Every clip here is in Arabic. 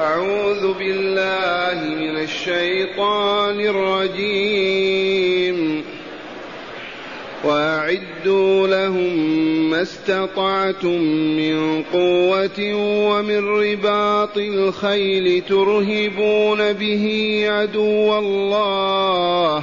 أعوذ بالله من الشيطان الرجيم. وأعدوا لهم ما استطعتم من قوة ومن رباط الخيل ترهبون به عدو الله.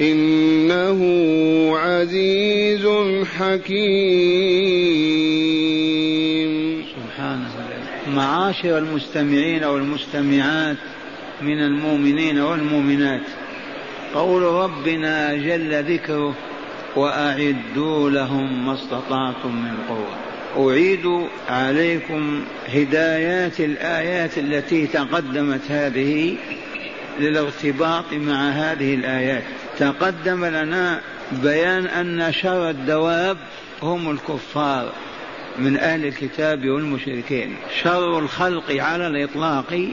إنه عزيز حكيم. سبحانه معاشر المستمعين والمستمعات من المؤمنين والمؤمنات قول ربنا جل ذكره وأعدوا لهم ما استطعتم من قوة. أعيد عليكم هدايات الآيات التي تقدمت هذه للارتباط مع هذه الآيات. تقدم لنا بيان أن شر الدواب هم الكفار من أهل الكتاب والمشركين. شر الخلق على الإطلاق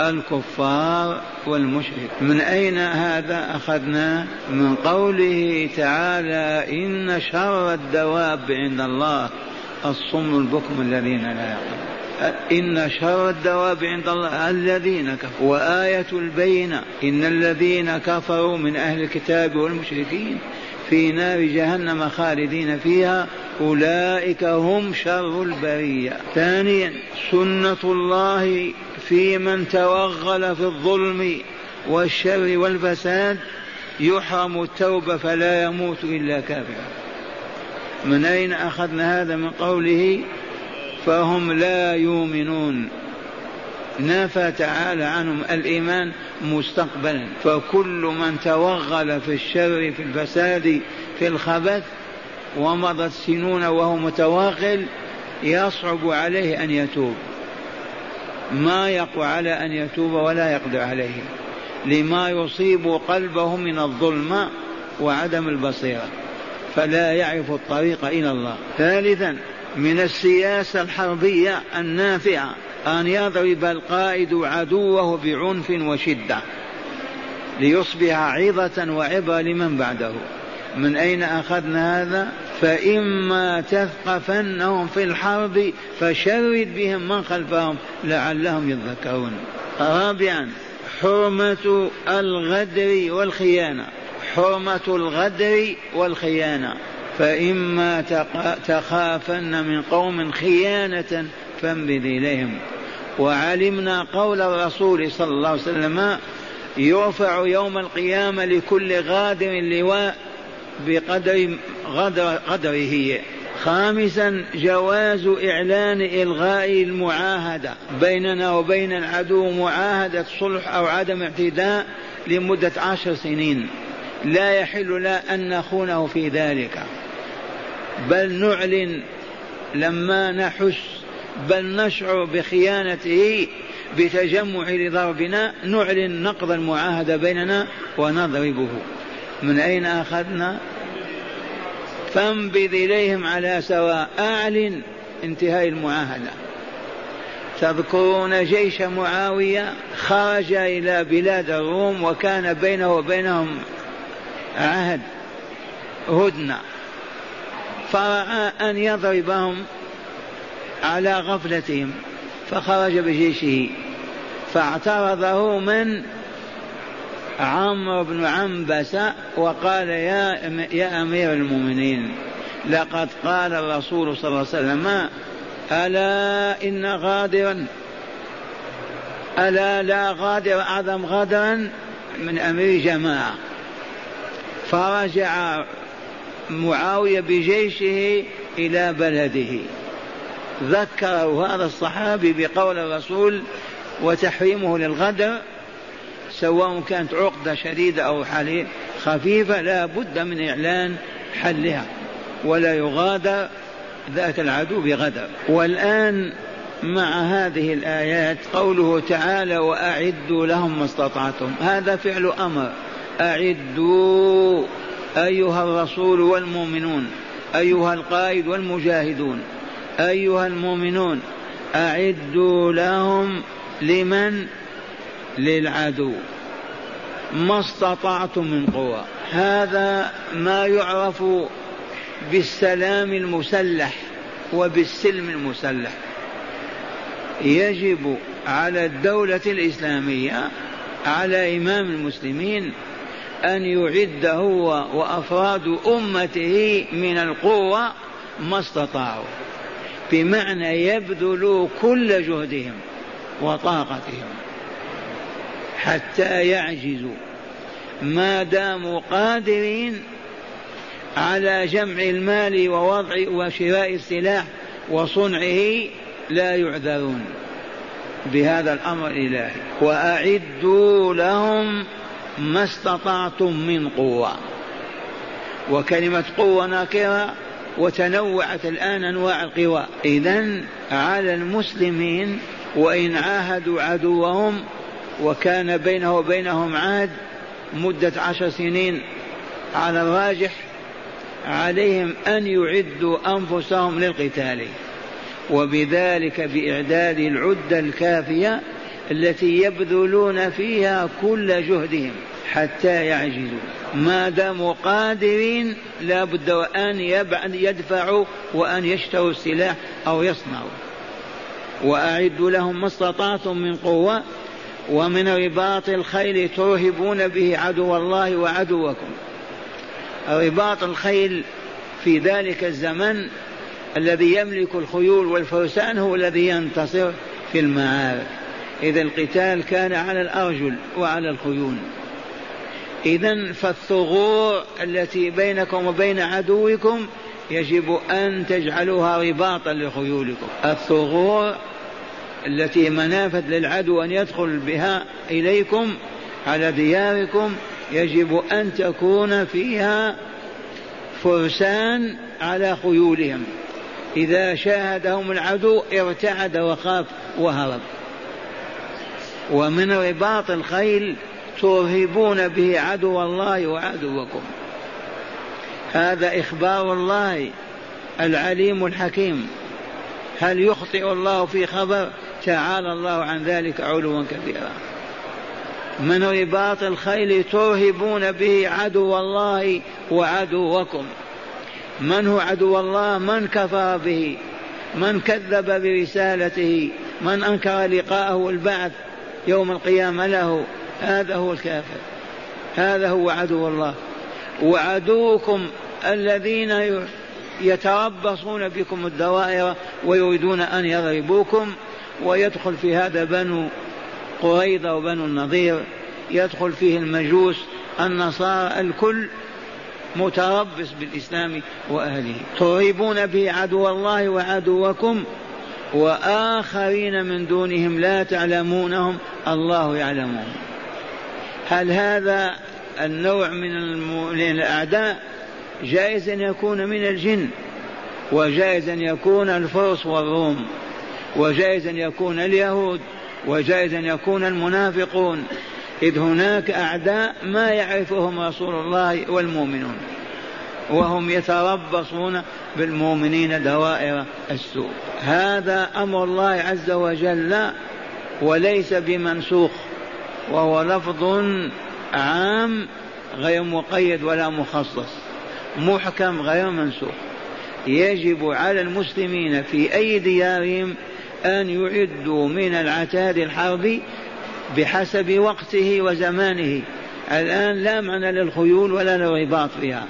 الكفار والمشرك. من أين هذا أخذنا؟ من قوله تعالى إن شر الدواب عند الله الصم البكم الذين لا يعقلون. إن شر الدواب عند الله الذين كفروا. وآية البينة إن الذين كفروا من أهل الكتاب والمشركين في نار جهنم خالدين فيها أولئك هم شر البرية. ثانيا سنة الله في من توغل في الظلم والشر والفساد. يحرم التوبة فلا يموت إلا كافرا. من أين أخذنا هذا؟ من قوله فهم لا يؤمنون. نفى تعالى عنهم الإيمان مستقبلا. فكل من توغل في الشر في الفساد في الخبث ومضت سنون وهو متوغل يصعب عليه أن يتوب. ما يقوى على أن يتوب ولا يقدر عليه. لما يصيب قلبه من الظلم وعدم البصيرة. فلا يعرف الطريق إلى الله. ثالثا من السياسة الحربية النافعة أن يضرب القائد عدوه بعنف وشدة ليصبح عظة وعبرة لمن بعده. من أين أخذنا هذا؟ فإما تثقفنهم في الحرب فشرد بهم من خلفهم لعلهم يذكرون. رابعا حرمة الغدر والخيانة. حرمة الغدر والخيانة. فإما تخافن من قوم خيانة فانبذ إليهم. وعلمنا قول الرسول صلى الله عليه وسلم يرفع يوم القيامة لكل غادر لواء بقدر غدر قدره. خامسا جواز إعلان إلغاء المعاهدة. بيننا وبين العدو معاهدة صلح أو عدم اعتداء لمدة عشر سنين. لا يحل لا أن نخونه في ذلك. بل نعلن لما نحس بل نشعر بخيانته بتجمع لضربنا نعلن نقض المعاهدة بيننا ونضربه. من أين أخذنا؟ فانبذ إليهم على سواء أعلن انتهاء المعاهدة. تذكرون جيش معاوية خرج إلى بلاد الروم وكان بينه وبينهم عهد هدنة. فرأى أن يضربهم على غفلتهم فخرج بجيشه فاعترضه من عمرو بن عنبسة وقال يا يا أمير المؤمنين لقد قال الرسول صلى الله عليه وسلم ألا إن غادرا ألا لا غادر أعظم غدرا من أمير جماعة. فرجع معاوية بجيشه إلى بلده. ذكره هذا الصحابي بقول الرسول وتحريمه للغدر سواء كانت عقدة شديدة أو حالية خفيفة لا بد من إعلان حلها ولا يغادر ذاك العدو بغدر. والآن مع هذه الآيات قوله تعالى وأعدوا لهم ما استطعتم هذا فعل أمر. أعدوا أيها الرسول والمؤمنون أيها القائد والمجاهدون أيها المؤمنون أعدوا لهم لمن؟ للعدو. ما استطعتم من قوة. هذا ما يعرف بالسلام المسلح وبالسلم المسلح. يجب على الدولة الإسلامية على إمام المسلمين أن يعد هو وأفراد أمته من القوة ما استطاعوا. بمعنى يبذلوا كل جهدهم وطاقتهم حتى يعجزوا. ما داموا قادرين على جمع المال ووضع وشراء السلاح وصنعه لا يعذرون. بهذا الأمر الالهي وأعدوا لهم ما استطعتم من قوة. وكلمة قوة ناكرة وتنوعت الآن أنواع القوى. اذا على المسلمين وإن عاهدوا عدوهم وكان بينه وبينهم عهد مدة عشر سنين على الراجح عليهم أن يعدوا أنفسهم للقتال. وبذلك بإعداد العدة الكافية التي يبذلون فيها كل جهدهم حتى يعجزوا. ما داموا قادرين لا بد وأن يدفعوا وأن يشتروا السلاح أو يصنعوا. وأعدوا لهم ما استطعتم من قوة ومن رباط الخيل ترهبون به عدو الله وعدوكم. رباط الخيل في ذلك الزمن الذي يملك الخيول والفرسان هو الذي ينتصر في المعارك. إذا القتال كان على الأرجل وعلى الخيول. إذا فالثغور التي بينكم وبين عدوكم يجب أن تجعلوها رباطا لخيولكم. الثغور التي منافذ للعدو أن يدخل بها إليكم على دياركم يجب أن تكون فيها فرسان على خيولهم. إذا شاهدهم العدو ارتعد وخاف وهرب. ومن رباط الخيل ترهبون به عدو الله وعدوكم. هذا إخبار الله العليم الحكيم. هل يخطئ الله في خبر؟ تعالى الله عن ذلك علوا كبيرا. من رباط الخيل ترهبون به عدو الله وعدوكم. من هو عدو الله؟ من كفر به؟ من كذب برسالته؟ من أنكر لقاءه البعث؟ يوم القيامة له هذا هو الكافر هذا هو عدو الله. وعدوكم الذين يتربصون بكم الدوائر ويريدون أن يضربوكم ويدخل في هذا بنو قريظة وبنو النضير يدخل فيه المجوس النصارى الكل متربص بالإسلام وأهله. ترهبون به عدو الله وعدوكم وآخرين من دونهم لا تعلمونهم الله يعلمهم. هل هذا النوع من الأعداء؟ جائز أن يكون من الجن وجائز أن يكون الفرس والروم وجائز أن يكون اليهود وجائز أن يكون المنافقون. إذ هناك أعداء ما يعرفهم رسول الله والمؤمنون. وهم يتربصون بالمؤمنين دوائر السوء. هذا أمر الله عز وجل وليس بمنسوخ وهو لفظ عام غير مقيد ولا مخصص محكم غير منسوخ. يجب على المسلمين في أي ديارهم أن يعدوا من العتاد الحربي بحسب وقته وزمانه. الآن لا معنى للخيول ولا للرباط فيها.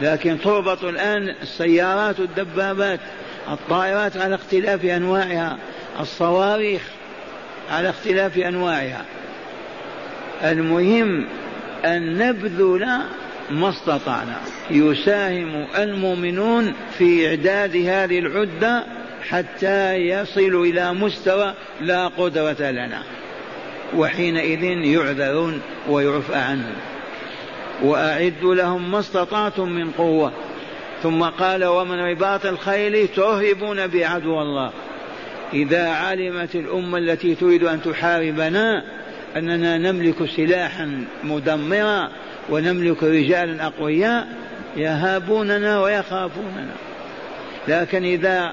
لكن تربط الآن السيارات والدبابات الطائرات على اختلاف أنواعها الصواريخ على اختلاف أنواعها. المهم أن نبذل ما استطعنا. يساهم المؤمنون في إعداد هذه العدة حتى يصلوا إلى مستوى لا قدرة لنا. وحينئذ يعذرون ويعفى عنهم. وأعدوا لهم ما استطعتم من قوة. ثم قال ومن رباط الخيل ترهبون بعدو الله. إذا علمت الأمة التي تريد أن تحاربنا أننا نملك سلاحا مدمرا ونملك رجالا أقوياء يهابوننا ويخافوننا. لكن إذا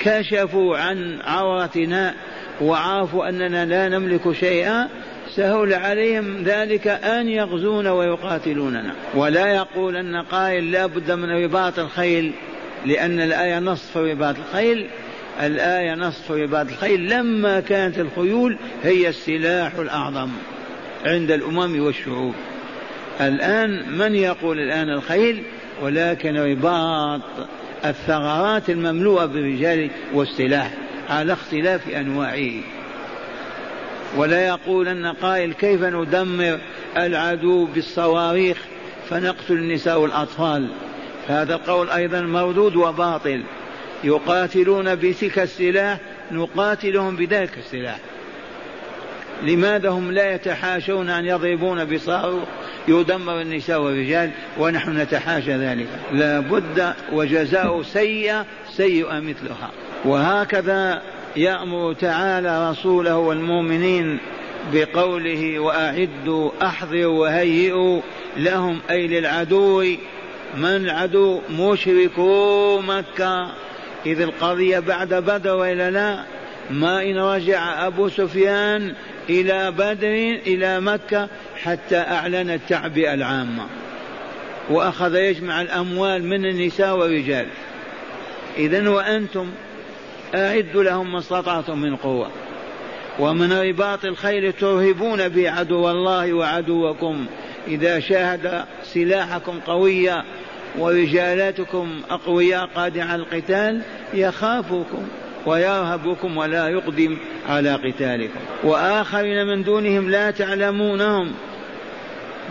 كشفوا عن عورتنا وعرفوا أننا لا نملك شيئا سهل عليهم ذلك أن يغزون ويقاتلوننا. ولا يقول أن قائل لا بد من رباط الخيل لأن الآية نصف رباط الخيل. الآية نصف رباط الخيل لما كانت الخيول هي السلاح الأعظم عند الأمم والشعوب. الآن من يقول الآن الخيل؟ ولكن رباط الثغرات المملوءة بالرجال والسلاح على اختلاف أنواعه. ولا يقولن قائل كيف ندمر العدو بالصواريخ فنقتل النساء والأطفال؟ هذا القول أيضا مردود وباطل. يقاتلون بتلك السلاح نقاتلهم بذلك السلاح. لماذا هم لا يتحاشون أن يضربون بصاروخ يدمر النساء والرجال ونحن نتحاشى ذلك؟ لا بد وجزاء سيئة سيئة مثلها. وهكذا يأمر تعالى رسوله والمؤمنين بقوله وأعدوا أحضروا وهيئوا لهم أي للعدو. من العدو؟ مشركو مكة. إذ القضية بعد بدر وإلا لا؟ ما إن رجع أبو سفيان إلى بدر إلى مكة حتى أعلن التعبئة العامة وأخذ يجمع الأموال من النساء والرجال. إذا وأنتم أعدوا لهم ما استطعتم من قوة. ومن رباط الخيل ترهبون به عدو الله وعدوكم. إذا شاهد سلاحكم قوية ورجالاتكم أقوياء قادرة على القتال يخافكم ويرهبكم ولا يقدم على قتالكم. وآخرين من دونهم لا تعلمونهم.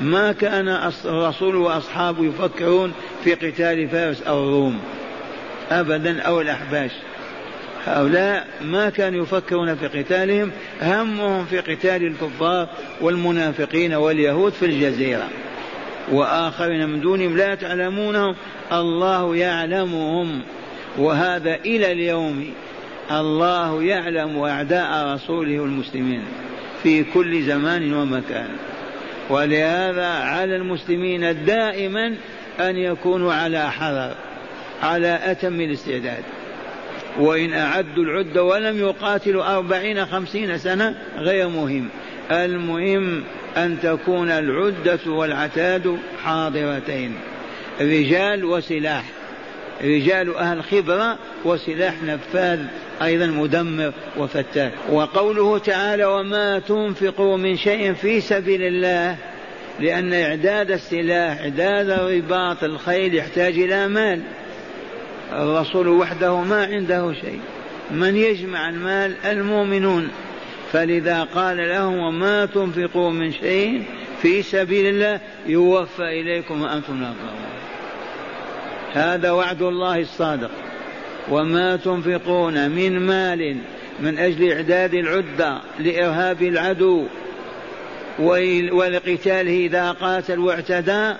ما كان الرسول وأصحابه يفكرون في قتال فارس أو الروم أبدا أو الأحباش. هؤلاء ما كانوا يفكرون في قتالهم همهم في قتال الكفار والمنافقين واليهود في الجزيرة. وآخرين من دونهم لا تعلمونهم الله يعلمهم. وهذا إلى اليوم الله يعلم أعداء رسوله المسلمين في كل زمان ومكان. ولهذا على المسلمين دائما أن يكونوا على حذر على أتم الاستعداد. وإن أعدوا العدة ولم يقاتلوا أربعين خمسين سنة غير مهم. المهم أن تكون العدة والعتاد حاضرتين. رجال وسلاح. رجال أهل خبرة وسلاح نفاذ أيضا مدمر وفتاك. وقوله تعالى وما تنفقوا من شيء في سبيل الله لأن إعداد السلاح إعداد رباط الخيل يحتاج إلى مال. الرسول وحده ما عنده شيء. من يجمع المال؟ المؤمنون. فلذا قال لهم وما تنفقوا من شيء في سبيل الله يوفى إليكم وأنتم لا هذا وعد الله الصادق. وما تنفقون من مال من أجل إعداد العدة لإرهاب العدو ولقتاله إذا قاتل واعتدى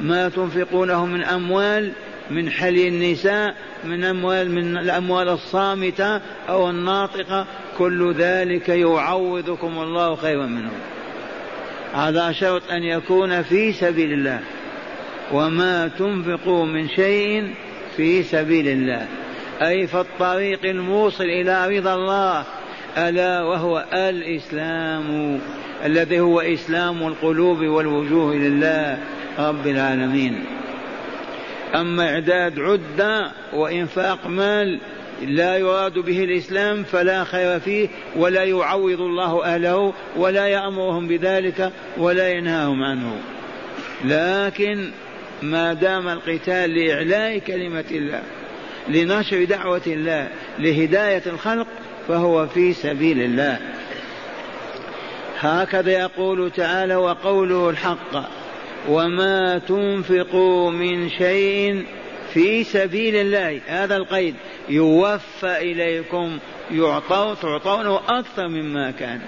ما تنفقونه من أموال من حلي النساء من أموال من الأموال الصامتة أو الناطقة. كل ذلك يعوضكم الله خيرا منه على شرط أن يكون في سبيل الله. وما تنفقوا من شيء في سبيل الله. أي في الطريق الموصل إلى رضا الله ألا وهو الإسلام الذي هو إسلام القلوب والوجوه لله رب العالمين. أما إعداد عدة وإنفاق مال لا يراد به الإسلام فلا خير فيه ولا يعوض الله أهله ولا يأمرهم بذلك ولا ينهاهم عنه. لكن ما دام القتال لإعلاء كلمة الله لنشر دعوة الله لهداية الخلق فهو في سبيل الله. هكذا يقول تعالى وقوله الحق وما تنفقوا من شيء في سبيل الله. هذا القيد. يوفى إليكم يعطوا تعطونه أكثر مما كان.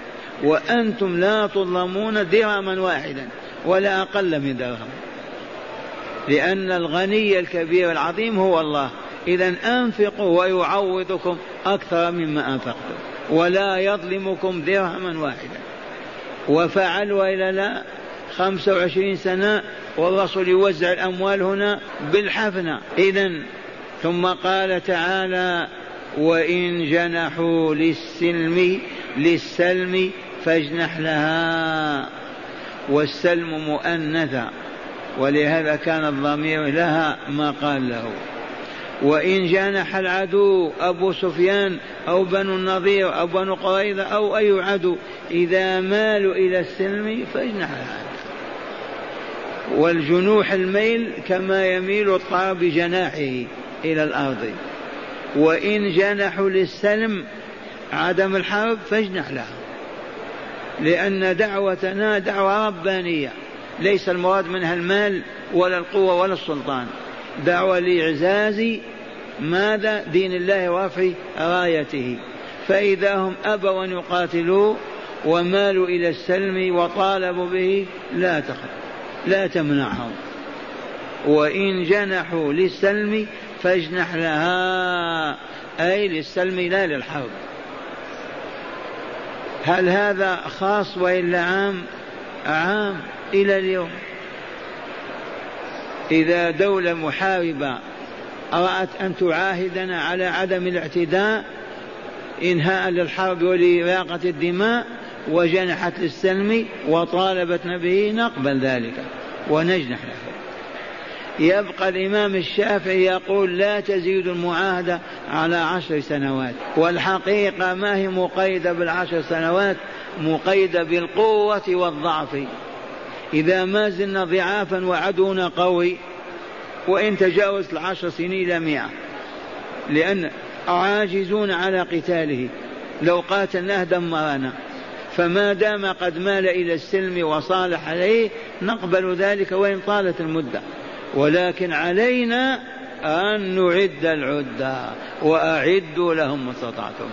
وأنتم لا تظلمون درهما واحدا ولا أقل من درهم. لأن الغني الكبير العظيم هو الله. إذا أنفقوا ويعوضكم أكثر مما أنفقتم. ولا يظلمكم درهما واحدا. وفعل وإلا لا خمسة وعشرين سنة والرسول يوزع الأموال هنا بالحفنة. إذا ثم قال تعالى وإن جنحوا للسلم للسلم فاجنح لها. والسلم مؤنثا ولهذا كان الضمير لها ما قال له. وإن جنح العدو أبو سفيان أو بنو النضير أو بنو قريظة أو أي عدو إذا مالوا إلى السلم فاجنح لها. والجنوح الميل كما يميل الطار بجناحه إلى الأرض. وإن جنحوا للسلم عدم الحرب فاجنح لها. لأن دعوتنا دعوة ربانية. ليس المراد منها المال ولا القوة ولا السلطان. دعوة لإعزاز ماذا؟ دين الله ورفع رايته. فإذا هم أبوا أن يقاتلوا ومالوا إلى السلم وطالبوا به لا تخف. لا تمنعهم. وإن جنحوا للسلم فاجنح لها. أي للسلم لا للحرب هل هذا خاص وإلا عام؟ عام إلى اليوم. إذا دولة محاربة أرأت أن تعاهدنا على عدم الاعتداء إنهاء للحرب ولإراقة الدماء وجنحت للسلم وطالبتنا به نقبل ذلك ونجنح له. يبقى الإمام الشافعي يقول لا تزيد المعاهدة على عشر سنوات والحقيقة ما هي مقيدة بالعشر سنوات؟ مقيدة بالقوة والضعف. إذا ما زلنا ضعافا وعدونا قوي وإن تجاوزت العشر سنين إلى مئة. لأن عاجزون على قتاله. لو قاتلناه دمرنا. فما دام قد مال إلى السلم وصالح عليه نقبل ذلك وإن طالت المدة. ولكن علينا أن نعد العدة وأعدوا لهم ما استطعتم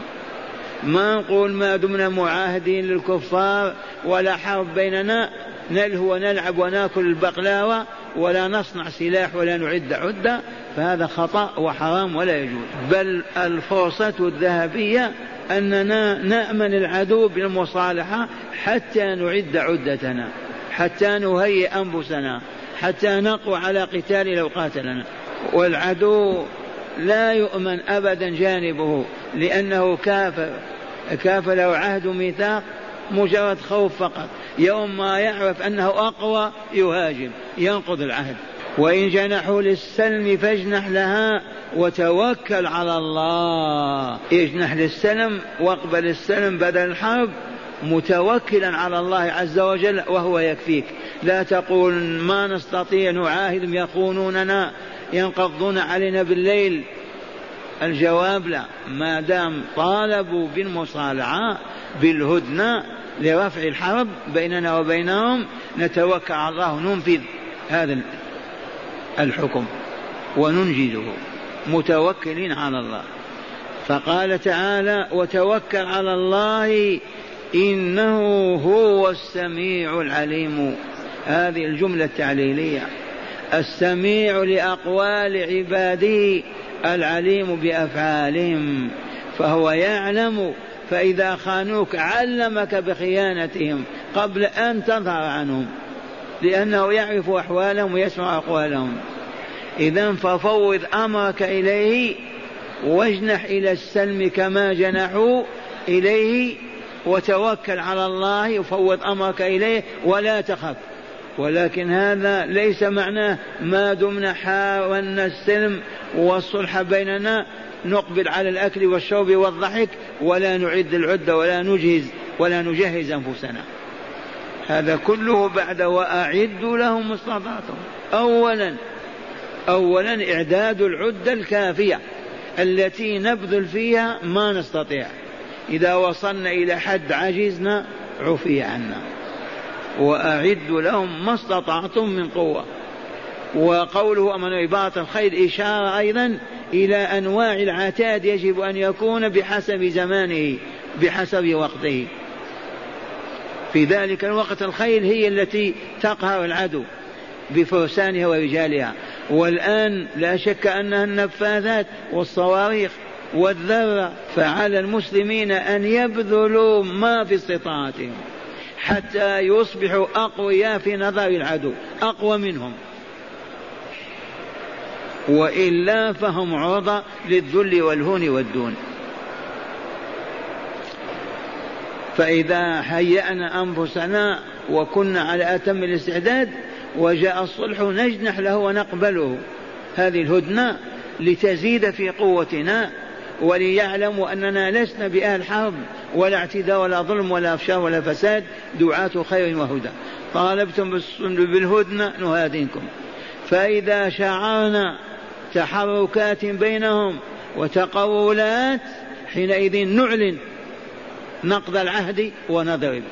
ما نقول ما دمنا معاهدين للكفار ولا حرب بيننا نلهو ونلعب ونأكل البقلاوة ولا نصنع سلاح ولا نعد عدة فهذا خطأ وحرام ولا يجوز. بل الفرصة الذهبية أننا نأمن العدو بالمصالحة حتى نعد عدتنا حتى نهيئ أنفسنا حتى نقوى على قتال لو قاتلنا والعدو لا يؤمن أبدا جانبه لأنه كافر كافر له عهد ميثاق مجرد خوف فقط. يوم ما يعرف أنه أقوى يهاجم ينقض العهد. وإن جنحوا للسلم فاجنح لها وتوكل على الله. اجنح للسلم واقبل السلم بدل الحرب متوكلا على الله عز وجل وهو يكفيك. لا تقول ما نستطيع نعاهد يخونوننا ينقضون علينا بالليل. الجواب لا ما دام طالبوا بالمصالحة بالهدنة لرفع الحرب بيننا وبينهم نتوكل على الله ننفذ هذا الحكم وننجزه متوكلين على الله. فقال تعالى وتوكل على الله إنه هو السميع العليم. هذه الجملة التعليلية. السميع لأقوال عباده العليم بأفعالهم فهو يعلم فإذا خانوك علمك بخيانتهم قبل أن تظهر عنهم لأنه يعرف أحوالهم ويسمع أقوالهم. إذا ففوض أمرك إليه واجنح إلى السلم كما جنحوا إليه وتوكل على الله وفوض أمرك إليه ولا تخف. ولكن هذا ليس معناه ما دمنا حاولنا السلم والصلح بيننا نقبل على الأكل والشرب والضحك ولا نعد العدة ولا نجهز ولا نجهز أنفسنا. هذا كله بعد وأعدوا لهم استطعتم أولا أولا إعداد العدة الكافية التي نبذل فيها ما نستطيع. إذا وصلنا إلى حد عجزنا عفي عنا. وأعدوا لهم ما استطعتم من قوة. وقوله أمن عبارة الخير إشارة أيضا إلى أنواع العتاد يجب أن يكون بحسب زمانه بحسب وقته. في ذلك الوقت الخيل هي التي تقهر العدو بفرسانها ورجالها. والآن لا شك أنها النفاثات والصواريخ والذرة فعلى المسلمين أن يبذلوا ما في استطاعتهم حتى يصبحوا أقوياء في نظر العدو أقوى منهم. وإلا فهم عرضة للذل والهون والدون. فإذا هيأنا أنفسنا وكنا على أتم الاستعداد وجاء الصلح نجنح له ونقبله. هذه الهدنة لتزيد في قوتنا وليعلموا أننا لسنا بأهل حرب ولا اعتداء ولا ظلم ولا أفشار ولا فساد دعاة خير وهدى. طالبتم بالهدنة نهاديكم. فإذا شعرنا تحركات بينهم وتقولات حينئذ نعلن نقض العهد ونضرب.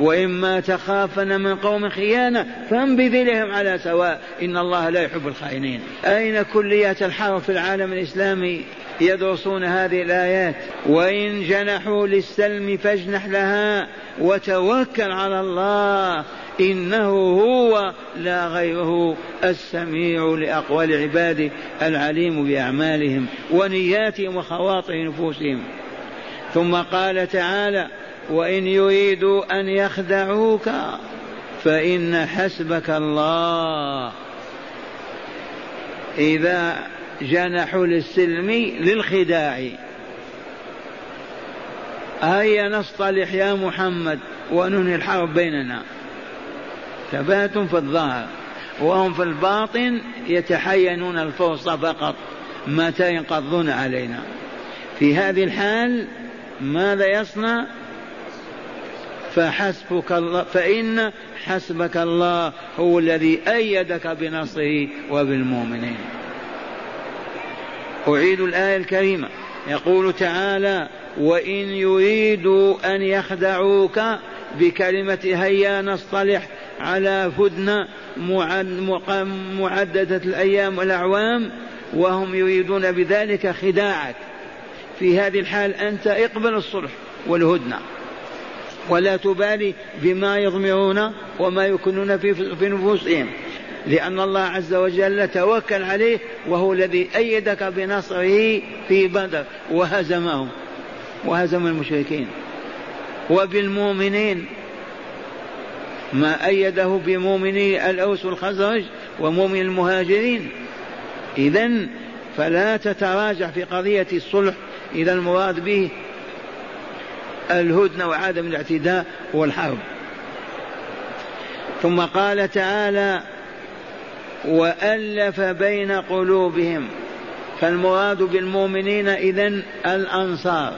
وإما تخافن من قوم خيانة فانبذ إليهم على سواء. إن الله لا يحب الخائنين. أين كليات الحرب في العالم الإسلامي يدرسون هذه الآيات؟ وإن جنحوا للسلم فاجنح لها وتوكل على الله. إنه هو لا غيره السميع لأقوال عباده العليم بأعمالهم ونياتهم وخواطر نفوسهم. ثم قال تعالى وإن يريدوا أن يخدعوك فإن حسبك الله. إذا جنحوا للسلم للخداع. هيا نصطلح يا محمد وننهي الحرب بيننا. ثبات في الظاهر وهم في الباطن يتحينون الفرصة فقط متى ينقضون علينا. في هذه الحال ماذا يصنع؟ فحسبك الله فإن حسبك الله هو الذي أيدك بنصره وبالمؤمنين. أعيد الآية الكريمة. يقول تعالى وإن يريدوا أن يخدعوك بكلمة هيا نصطلح على هدنة معددة الأيام والأعوام وهم يريدون بذلك خداعك. في هذه الحال أنت اقبل الصلح والهدنة. ولا تبالي بما يضمرون وما يكنون في, في نفوسهم. لأن الله عز وجل توكل عليه وهو الذي أيدك بنصره في بدر وهزمهم. وهزم المشركين. وبالمؤمنين. ما أيده بمؤمني الأوس والخزرج ومؤمن المهاجرين. إذا فلا تتراجع في قضية الصلح. إذا المراد به الهدنة وعدم الاعتداء والحرب. ثم قال تعالى وألف بين قلوبهم. فالمراد بالمؤمنين إذن الأنصار.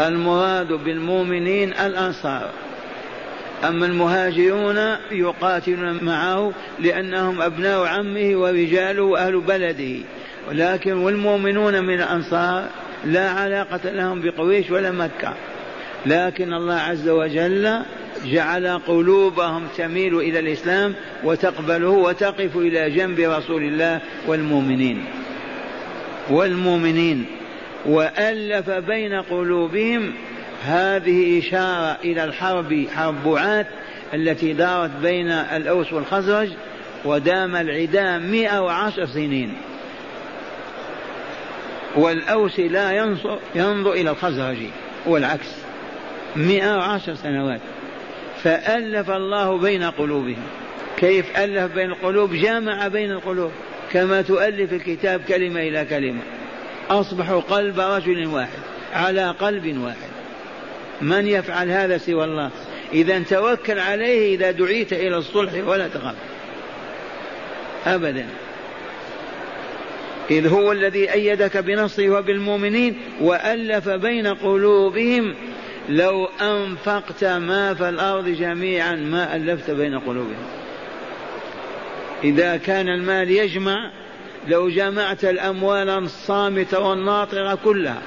المراد بالمؤمنين الأنصار. أما المهاجرون يقاتلون معه لأنهم أبناء عمه ورجاله وأهل بلده. ولكن والمؤمنون من الأنصار لا علاقة لهم بقريش ولا مكة. لكن الله عز وجل جعل قلوبهم تميل إلى الإسلام وتقبله وتقف إلى جنب رسول الله والمؤمنين. والمؤمنين. وألف بين قلوبهم هذه إشارة إلى الحرب حرب بعات التي دارت بين الأوس والخزرج ودام العداء مئة وعشر سنين. والأوس لا ينظر, ينظر إلى الخزرج والعكس مئة وعشر سنوات. فألف الله بين قلوبهم. كيف ألف بين القلوب؟ جامع بين القلوب. كما تؤلف الكتاب كلمة إلى كلمة. أصبحوا قلب رجل واحد على قلب واحد. من يفعل هذا سوى الله؟ إذا توكل عليه إذا دعيت إلى الصلح ولا تخاف. أبدا. إذ هو الذي أيدك بنصره وبالمؤمنين وألف بين قلوبهم لو أنفقت ما في الأرض جميعا ما ألفت بين قلوبهم. إذا كان المال يجمع لو جمعت الأموال الصامتة والناطقة كلها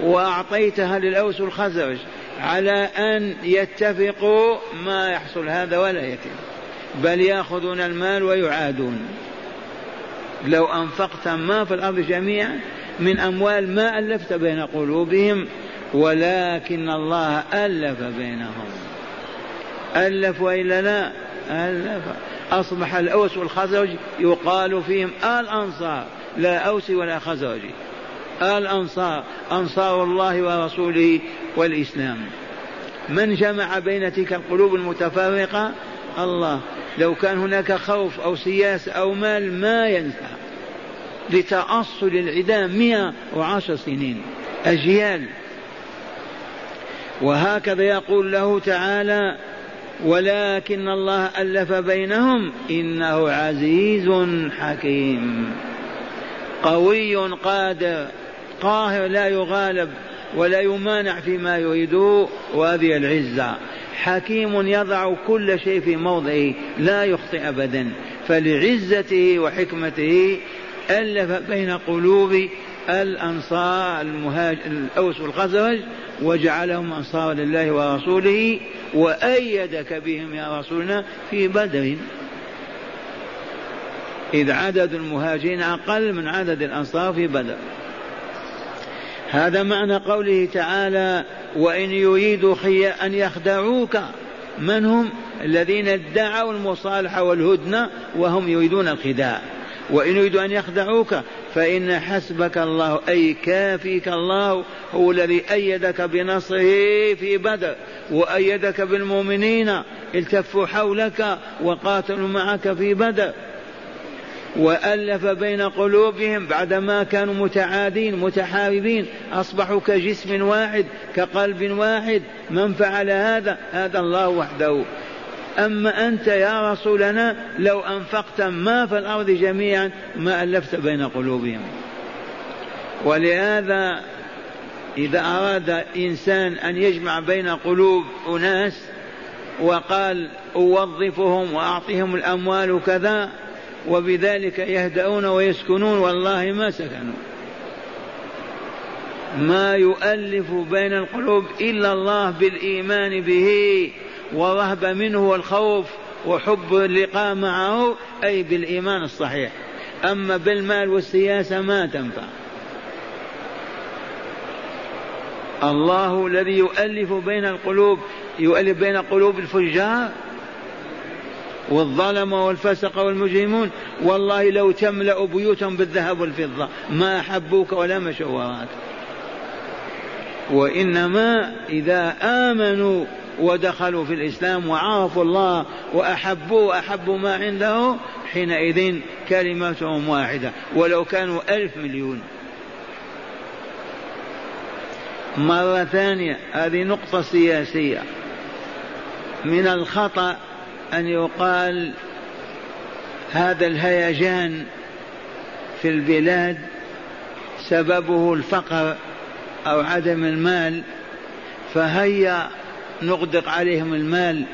وأعطيتها للأوس الخزرج على أن يتفقوا ما يحصل هذا ولا يتم. بل يأخذون المال ويعادون. لو أنفقت ما في الأرض جميعا من أموال ما ألفت بين قلوبهم ولكن الله ألف بينهم. ألف وإلا لا؟ ألف. أصبح الأوس والخزرج يقال فيهم الأنصار لا أوس ولا خزرج. الأنصار أنصار الله ورسوله والإسلام. من جمع بين تلك القلوب المتفرقة؟ الله. لو كان هناك خوف أو سياسة أو مال ما ينفع. لتأصل العدام مئة وعشر سنين. أجيال وهكذا يقول له تعالى ولكن الله ألف بينهم إنه عزيز حكيم قوي قادر. قاهر لا يغالب ولا يمانع فيما يريده وهذه العزة. حكيم يضع كل شيء في موضعه لا يخطئ أبدا. فلعزته وحكمته ألف بين قلوب الأنصار المهاج الأوس والخزرج وجعلهم أنصار لله ورسوله وأيدك بهم يا رسولنا في بدر. إذ عدد المهاجرين أقل من عدد الأنصار في بدر. هذا معنى قوله تعالى وإن يريدوا أن يخدعوك. من هم؟ الذين ادعوا المصالحة والهدنة وهم يريدون الخداع. وإن يريدوا أن يخدعوك فإن حسبك الله أي كافيك الله هو الذي أيدك بنصره في بدر وأيدك بالمؤمنين التفوا حولك وقاتلوا معك في بدر. وألف بين قلوبهم بعدما كانوا متعادين متحاربين. أصبحوا كجسم واحد كقلب واحد. من فعل هذا؟ هذا الله وحده. أما أنت يا رسولنا لو أنفقت ما في الأرض جميعا ما ألفت بين قلوبهم. ولهذا إذا أراد إنسان أن يجمع بين قلوب أناس وقال أوظفهم وأعطيهم الأموال وكذا وبذلك يهدؤون ويسكنون والله ما سكنوا. ما يؤلف بين القلوب إلا الله بالإيمان به ورهب منه والخوف وحب اللقاء معه أي بالإيمان الصحيح. أما بالمال والسياسة ما تنفع. الله الذي يؤلف بين القلوب يؤلف بين قلوب الفجار والظلمة والفسق والمجرمون والله لو تملأ بيوتهم بالذهب والفضة ما أحبوك ولا مشوا وإنما إذا آمنوا ودخلوا في الإسلام وعرفوا الله وأحبوا وأحبوا ما عنده حينئذ كلمتهم واحدة ولو كانوا ألف مليون. مرة ثانية هذه نقطة سياسية. من الخطأ أن يقال هذا الهيجان في البلاد سببه الفقر أو عدم المال فهيا نغدق عليهم المال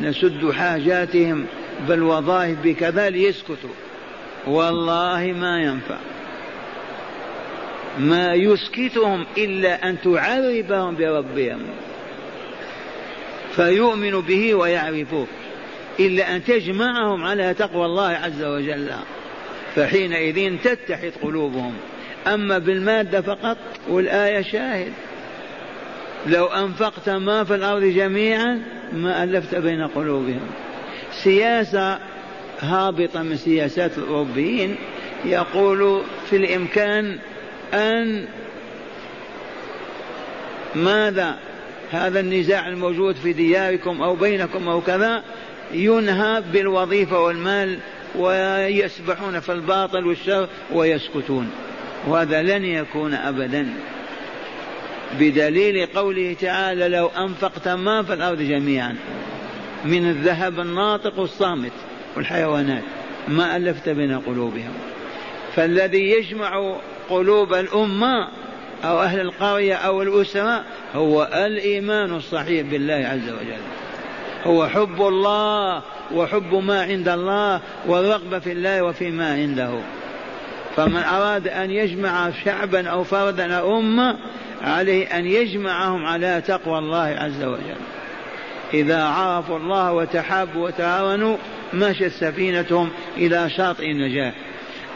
نسد حاجاتهم بالوظائف بكذا ليسكتوا. والله ما ينفع. ما يسكتهم إلا أن تعرفهم بربهم. فيؤمنوا به ويعرفوه. إلا أن تجمعهم على تقوى الله عز وجل. فحينئذ تتحد قلوبهم. أما بالمادة فقط والآية شاهد. لو أنفقت ما في الأرض جميعا ما ألفت بين قلوبهم. سياسة هابطة من سياسات الأوروبيين يقول في الإمكان أن ماذا؟ هذا النزاع الموجود في دياركم أو بينكم أو كذا ينهى بالوظيفة والمال ويسبحون في الباطل والشر ويسكتون. وهذا لن يكون أبدا. بدليل قوله تعالى لو أنفقت ما في الأرض جميعا من الذهب الناطق والصامت والحيوانات ما ألفت بين قلوبهم فالذي يجمع قلوب الأمة أو أهل القرية أو الأسرة هو الإيمان الصحيح بالله عز وجل. هو حب الله وحب ما عند الله والرغبة في الله وفيما عنده. فمن أراد أن يجمع شعبا أو فردا أو أمة عليه أن يجمعهم على تقوى الله عز وجل. إذا عرفوا الله وتحابوا وتعاونوا مشت سفينتهم إلى شاطئ النجاة.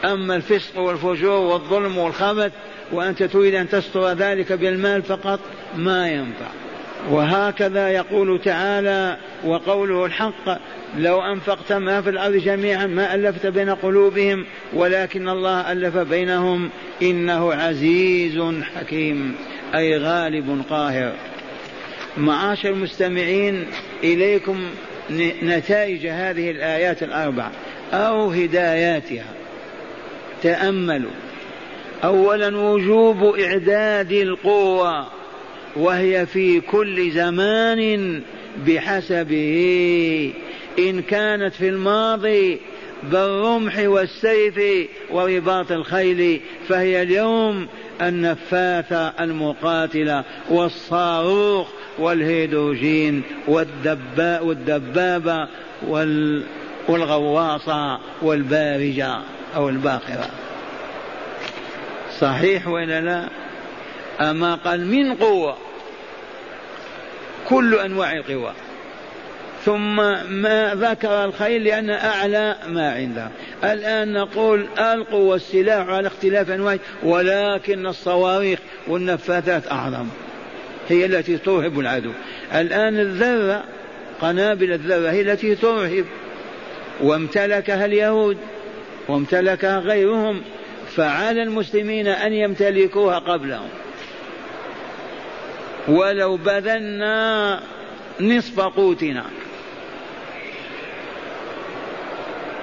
أما الفسق والفجور والظلم والخبث وأنت تريد أن تستر ذلك بالمال فقط ما ينفع. وهكذا يقول تعالى وقوله الحق لو أنفقت ما في الأرض جميعا ما ألفت بين قلوبهم ولكن الله ألف بينهم إنه عزيز حكيم أي غالب قاهر. معاشر المستمعين إليكم نتائج هذه الآيات الأربع أو هداياتها. تأملوا. أولا وجوب إعداد القوة. وهي في كل زمان بحسبه. إن كانت في الماضي بالرمح والسيف ورباط الخيل فهي اليوم النفاثة المقاتلة والصاروخ والهيدروجين والدباء والدبابة والغواصة والبارجة أو الباخرة. صحيح ولا لا؟ أما قال من قوة؟ كل أنواع القوى. ثم ما ذكر الخيل لأن أعلى ما عنده. الآن نقول ألقوا السلاح على اختلاف أنواع ولكن الصواريخ والنفاثات أعظم. هي التي ترهب العدو. الآن الذرة قنابل الذرة هي التي ترهب وامتلكها اليهود وامتلكها غيرهم. فعلى المسلمين أن يمتلكوها قبلهم. ولو بذلنا نصف قوتنا.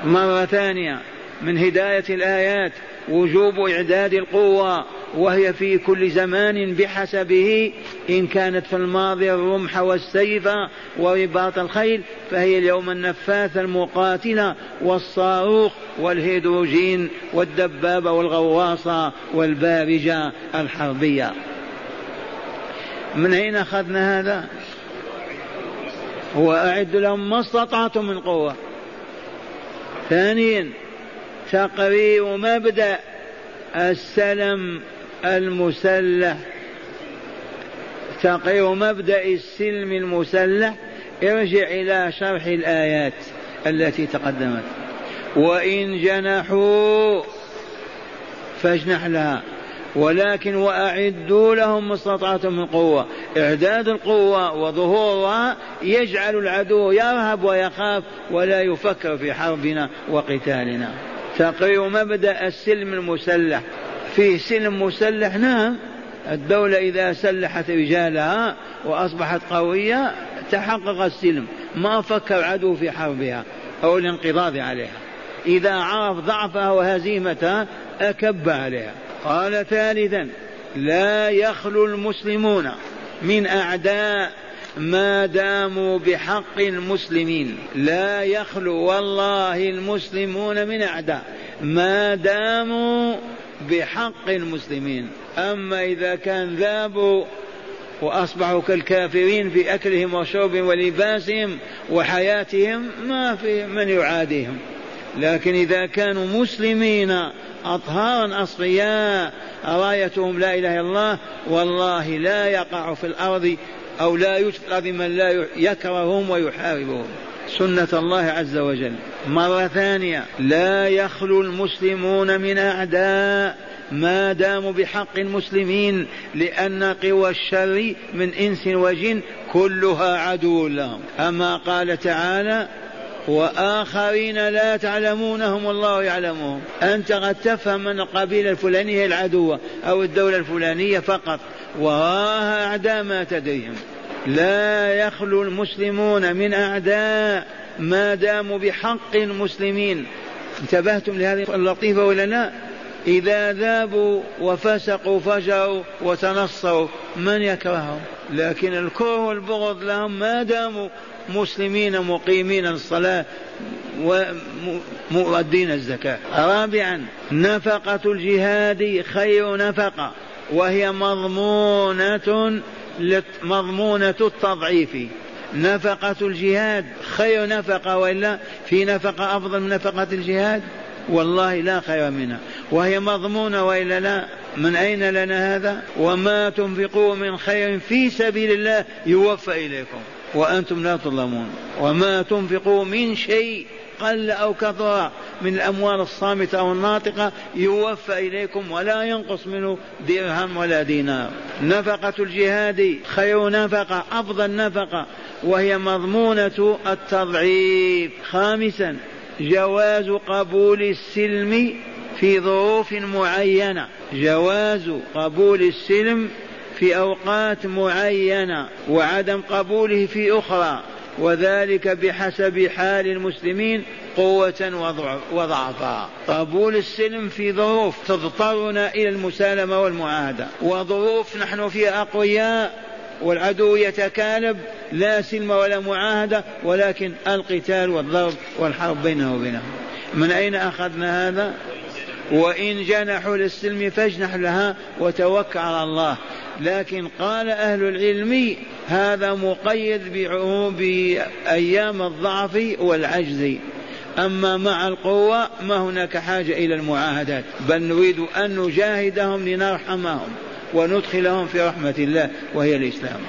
مرة ثانية من هداية الآيات وجوب إعداد القوة وهي في كل زمان بحسبه إن كانت في الماضي الرمح والسيف ورباط الخيل فهي اليوم النفاثة المقاتلة والصاروخ والهيدروجين والدبابة والغواصة والبارجة الحربية. من أين أخذنا هذا؟ وأعد لهم ما استطعتم من قوة. ثانيا تقرير مبدأ السلم المسلح. تقرير مبدأ السلم المسلح ارجع إلى شرح الآيات التي تقدمت. وإن جنحوا فاجنح لها. ولكن وأعدوا لهم ما استطعتم من قوة. إعداد القوة وظهورها يجعل العدو يرهب ويخاف ولا يفكر في حربنا وقتالنا. تقرير مبدأ السلم المسلح. فيه سلم مسلح نعم. الدولة إذا سلحت رجالها وأصبحت قوية تحقق السلم. ما فكر عدو في حربها أو الانقضاض عليها. إذا عرف ضعفها وهزيمتها أكب عليها. قال ثالثا لا يخلو المسلمون من أعداء ما داموا بحق المسلمين. لا يخلو والله المسلمون من أعداء ما داموا بحق المسلمين. أما إذا كان ذابوا وأصبحوا كالكافرين في أكلهم وشربهم ولباسهم وحياتهم ما في من يعاديهم. لكن إذا كانوا مسلمين أطهارا أصفياء رايتهم لا إله إلا الله والله لا يقع في الأرض أو لا يوجد الأرض من لا يكرههم ويحاربهم. سنة الله عز وجل. مرة ثانية. لا يخلو المسلمون من أعداء ما داموا بحق المسلمين لأن قوى الشر من إنس وجن كلها عدو لهم. أما قال تعالى وآخرين لا تعلمونهم الله يعلمهم. أنت قد تفهم أن القبيلة الفلانية هي العدوة أو الدولة الفلانية فقط وراها أعداء ما تدريهم. لا يخلو المسلمون من أعداء ما داموا بحق المسلمين. انتبهتم لهذه اللطيفة ولا لا؟ إذا ذابوا وفسقوا فجروا وتنصروا من يكرههم؟ لكن الكره والبغض لهم ما داموا مسلمين مقيمين الصلاة ومؤدين الزكاة. رابعا نفقة الجهاد خير نفقة وهي مضمونة مضمونة التضعيف. نفقة الجهاد خير نفقة وإلا في نفقة أفضل من نفقة الجهاد؟ والله لا خير منها. وهي مضمونة وإلا لا؟ من أين لنا هذا؟ وما تنفقوا من خير في سبيل الله يوفى إليكم. وأنتم لا تظلمون. وما تنفقوا من شيء قل أو كثر من الأموال الصامتة أو الناطقة يوفى إليكم ولا ينقص منه درهم ولا دينار. نفقة الجهاد خير نفقة أفضل نفقة وهي مضمونة التضعيف. خامسا جواز قبول السلم في ظروف معينة. جواز قبول السلم في أوقات معينة وعدم قبوله في أخرى وذلك بحسب حال المسلمين قوة وضعفا. قبول السلم في ظروف تضطرنا إلى المسالمة والمعاهدة. وظروف نحن فيها أقوياء والعدو يتكالب لا سلم ولا معاهدة ولكن القتال والضرب والحرب بينه وبينه من أين أخذنا هذا؟ وإن جنحوا للسلم فاجنح لها وتوكل على الله. لكن قال أهل العلم هذا مقيد بأيام الضعف والعجز. أما مع القوة ما هناك حاجة إلى المعاهدات. بل نريد أن نجاهدهم لنرحمهم وندخلهم في رحمة الله وهي الإسلام.